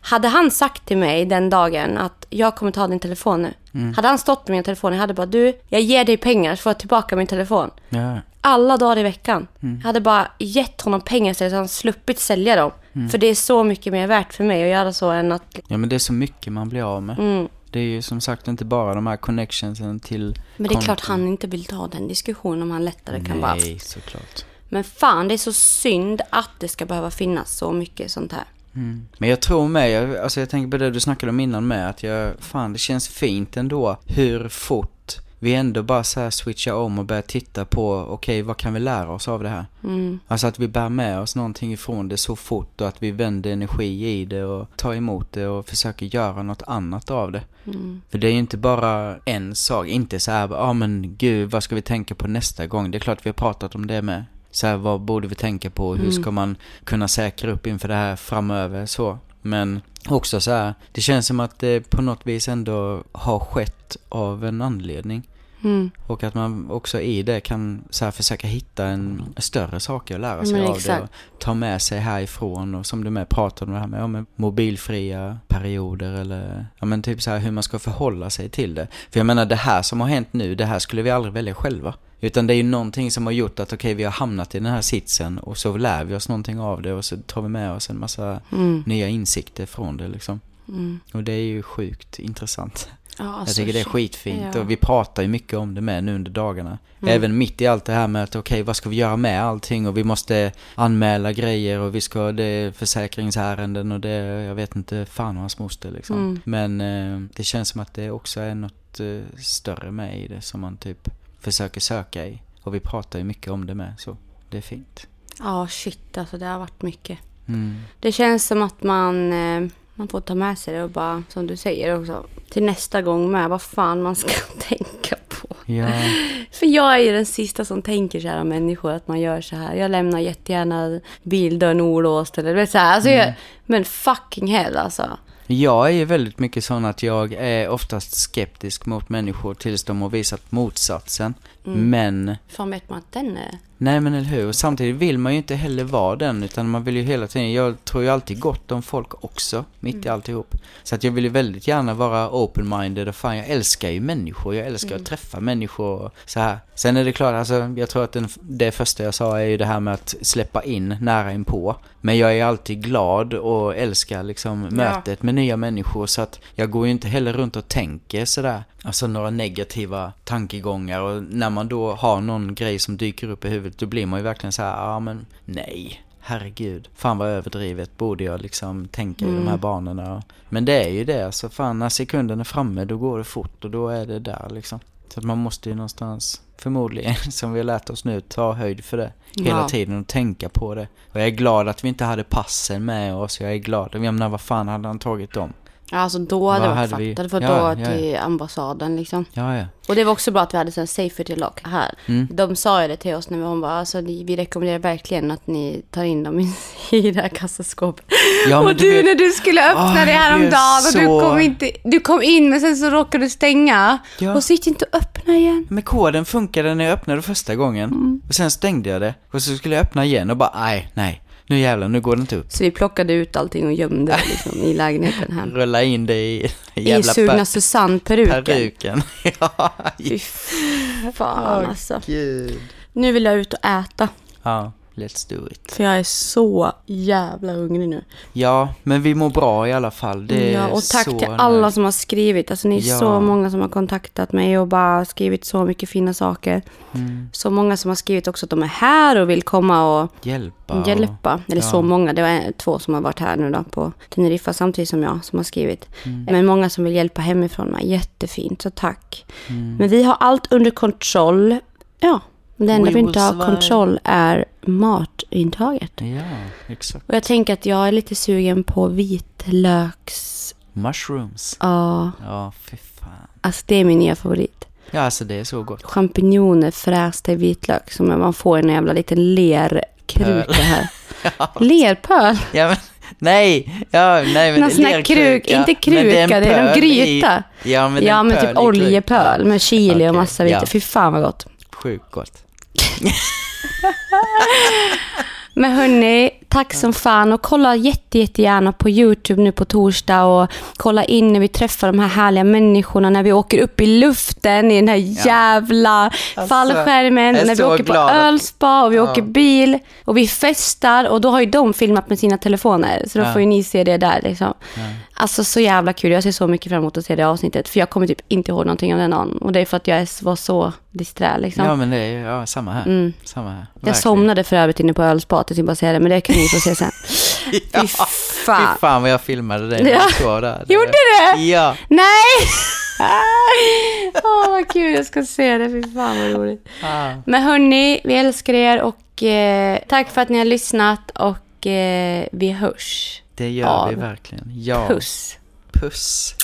Hade han sagt till mig den dagen att jag kommer ta din telefon nu. Hade han stått med min telefon, jag hade bara du, jag ger dig pengar så får jag tillbaka min telefon ja. alla dagar i veckan. Jag hade bara gett honom pengar så att han sluppit sälja dem. För det är så mycket mer värt för mig att göra så än att... Ja, men det är så mycket man blir av med. Mm. Det är ju som sagt inte bara de här connectionsen till Men det är klart konton. han inte vill ta den diskussionen om han lättare kan bara... Nej, såklart. Men fan, det är så synd att det ska behöva finnas så mycket sånt här. Mm. Men jag tror med, jag, alltså jag tänker på det du snackade om innan med, att jag, fan det känns fint ändå hur fort vi ändå bara så här switchar om och börjar titta på, okej vad kan vi lära oss av det här? Mm. Alltså att vi bär med oss någonting ifrån det så fort och att vi vänder energi i det och tar emot det och försöker göra något annat av det. Mm. För det är ju inte bara en sak, inte så här, ja ah, men gud vad ska vi tänka på nästa gång? Det är klart vi har pratat om det med. Så här, vad borde vi tänka på? Hur ska man kunna säkra upp inför det här framöver? Så. Men också så här, det känns som att det på något vis ändå har skett av en anledning. Mm. Och att man också i det kan så försöka hitta en större saker att lära sig Men av exakt. det. Och ta med sig härifrån och som du med pratade om det här med, ja, med mobilfria perioder eller ja men typ så här hur man ska förhålla sig till det. För jag menar det här som har hänt nu, det här skulle vi aldrig välja själva. Utan det är ju någonting som har gjort att okej vi har hamnat i den här sitsen och så lär vi oss någonting av det och så tar vi med oss en massa Mm. nya insikter från det liksom. Mm. Och det är ju sjukt intressant. Ja, Jag alltså, tycker det är skitfint Ja. och vi pratar ju mycket om det med nu under dagarna. Mm. Även mitt i allt det här med att okej vad ska vi göra med allting och vi måste anmäla grejer och vi ska, det är försäkringsärenden och det, jag vet inte fan och hans moster liksom. Mm. Men eh, det känns som att det också är något eh, större med i det som man typ försöker söka i. Och vi pratar ju mycket om det med så det är fint. Ja, shit alltså det har varit mycket. Mm. Det känns som att man, eh, man får ta med sig det och bara, som du säger också, till nästa gång med vad fan man ska tänka på. Ja, För jag är ju den sista som tänker så här om människor, att man gör så här. Jag lämnar jättegärna bildörren olåst eller du vet så här. Alltså, jag, men fucking hell alltså. Jag är ju väldigt mycket sån att jag är oftast skeptisk mot människor tills de har visat motsatsen. Mm. Men, Fan vet man att den är... nej men eller hur, samtidigt vill man ju inte heller vara den utan man vill ju hela tiden, jag tror ju alltid gott om folk också, mitt Mm. i alltihop. Så att jag vill ju väldigt gärna vara open-minded och fan jag älskar ju människor, jag älskar Mm. att träffa människor och så här. Sen är det klart, alltså jag tror att den, det första jag sa är ju det här med att släppa in nära inpå. Men jag är alltid glad och älskar liksom mötet med nya människor så att jag går ju inte heller runt och tänker sådär. Alltså några negativa tankegångar och när man då har någon grej som dyker upp i huvudet då blir man ju verkligen så här, ja ah, men nej. Herregud, fan vad överdrivet borde jag liksom tänka i de här Mm. banorna. Men det är ju det, alltså fan när sekunden är framme då går det fort och då är det där liksom. Så att man måste ju någonstans, förmodligen, som vi har lärt oss nu, ta höjd för det hela Ja. tiden och tänka på det. Och jag är glad att vi inte hade passen med oss, jag är glad. Jag menar, vad fan hade han tagit dem? Alltså då hade det varit hade vi-. Det hade fått Ja, gå ja, till ambassaden liksom. Ja, ja. Och det var också bra att vi hade sån safety lock här. Mm. De sa ju det till oss när vi hon bara, alltså vi rekommenderar verkligen att ni tar in dem i, i det här kassaskåpet. Ja, och du vet- när du skulle öppna Ah, det häromdagen och blev du så- kom inte, du kom in men sen så råkade du stänga. Ja. Och så gick det inte att öppna igen. Men koden funkade när jag öppnade första gången. Mm. Och sen stängde jag det. Och så skulle jag öppna igen och bara, nej, nej. Nu jävlar, nu går det inte upp. Så vi plockade ut allting och gömde det liksom, i lägenheten här. Rulla in det i I jävla sugna per- Susanne-peruken. peruken. ja, Fy fan Åh, alltså. gud. Nu vill jag ut och äta. Ja, let's do it. För jag är så jävla hungrig nu. Ja, men vi mår bra i alla fall. Det ja, och tack till alla nice. som har skrivit. Alltså ni är Ja. så många som har kontaktat mig och bara skrivit så mycket fina saker. Mm. Så många som har skrivit också att de är här och vill komma och Hjälpa. hjälpa. Eller ja. så många. Det var två som har varit här nu då på Teneriffa samtidigt som jag som har skrivit. Mm. Men många som vill hjälpa hemifrån mig. Jättefint, så tack. Mm. Men vi har allt under kontroll. Ja, det enda We vi inte har kontroll är matintaget. Ja, exakt. Och jag tänker att jag är lite sugen på vitlöks... Mushrooms. Ja, Ja, fy fan. alltså det är min nya favorit. Ja, alltså det är så gott. Champinjoner frästa i vitlök. Som man får i en jävla liten lerkruka här. Lerpöl? Ja, men nej. Ja, nej men Någon sån här lerkruka. kruk, inte kruka, det är pöl någon gryta. I, ja, men, det är ja, en men typ oljepöl med chili Okej, och massa vita. ja. Fy fan vad gott. Sjukt gott. Men hörni, tack som fan och kolla jätte, jättegärna på YouTube nu på torsdag och kolla in när vi träffar de här härliga människorna när vi åker upp i luften i den här jävla fallskärmen, jag är när vi åker på glad ölspa och vi Ja. åker bil och vi festar och då har ju de filmat med sina telefoner så då Ja. får ju ni se det där liksom. Alltså så jävla kul, jag ser så mycket fram emot att se det avsnittet för jag kommer typ inte ihåg någonting av den dagen och det är för att jag var så disträ liksom. Ja, men det är ja, samma här. Mm. Samma här. Jag somnade för övrigt inne på ölspat, jag tänkte bara säga det, men det kan ni få se sen. ja, Fy Fy fan. fan vad jag filmade dig när Ja. du stod där. Gjorde du? Ja. Nej! Åh, vad kul, jag ska se det. Fy fan vad roligt. Ah. Men hörni, vi älskar er och eh, tack för att ni har lyssnat och eh, vi hörs. Det gör vi verkligen. Ja. Puss. Puss.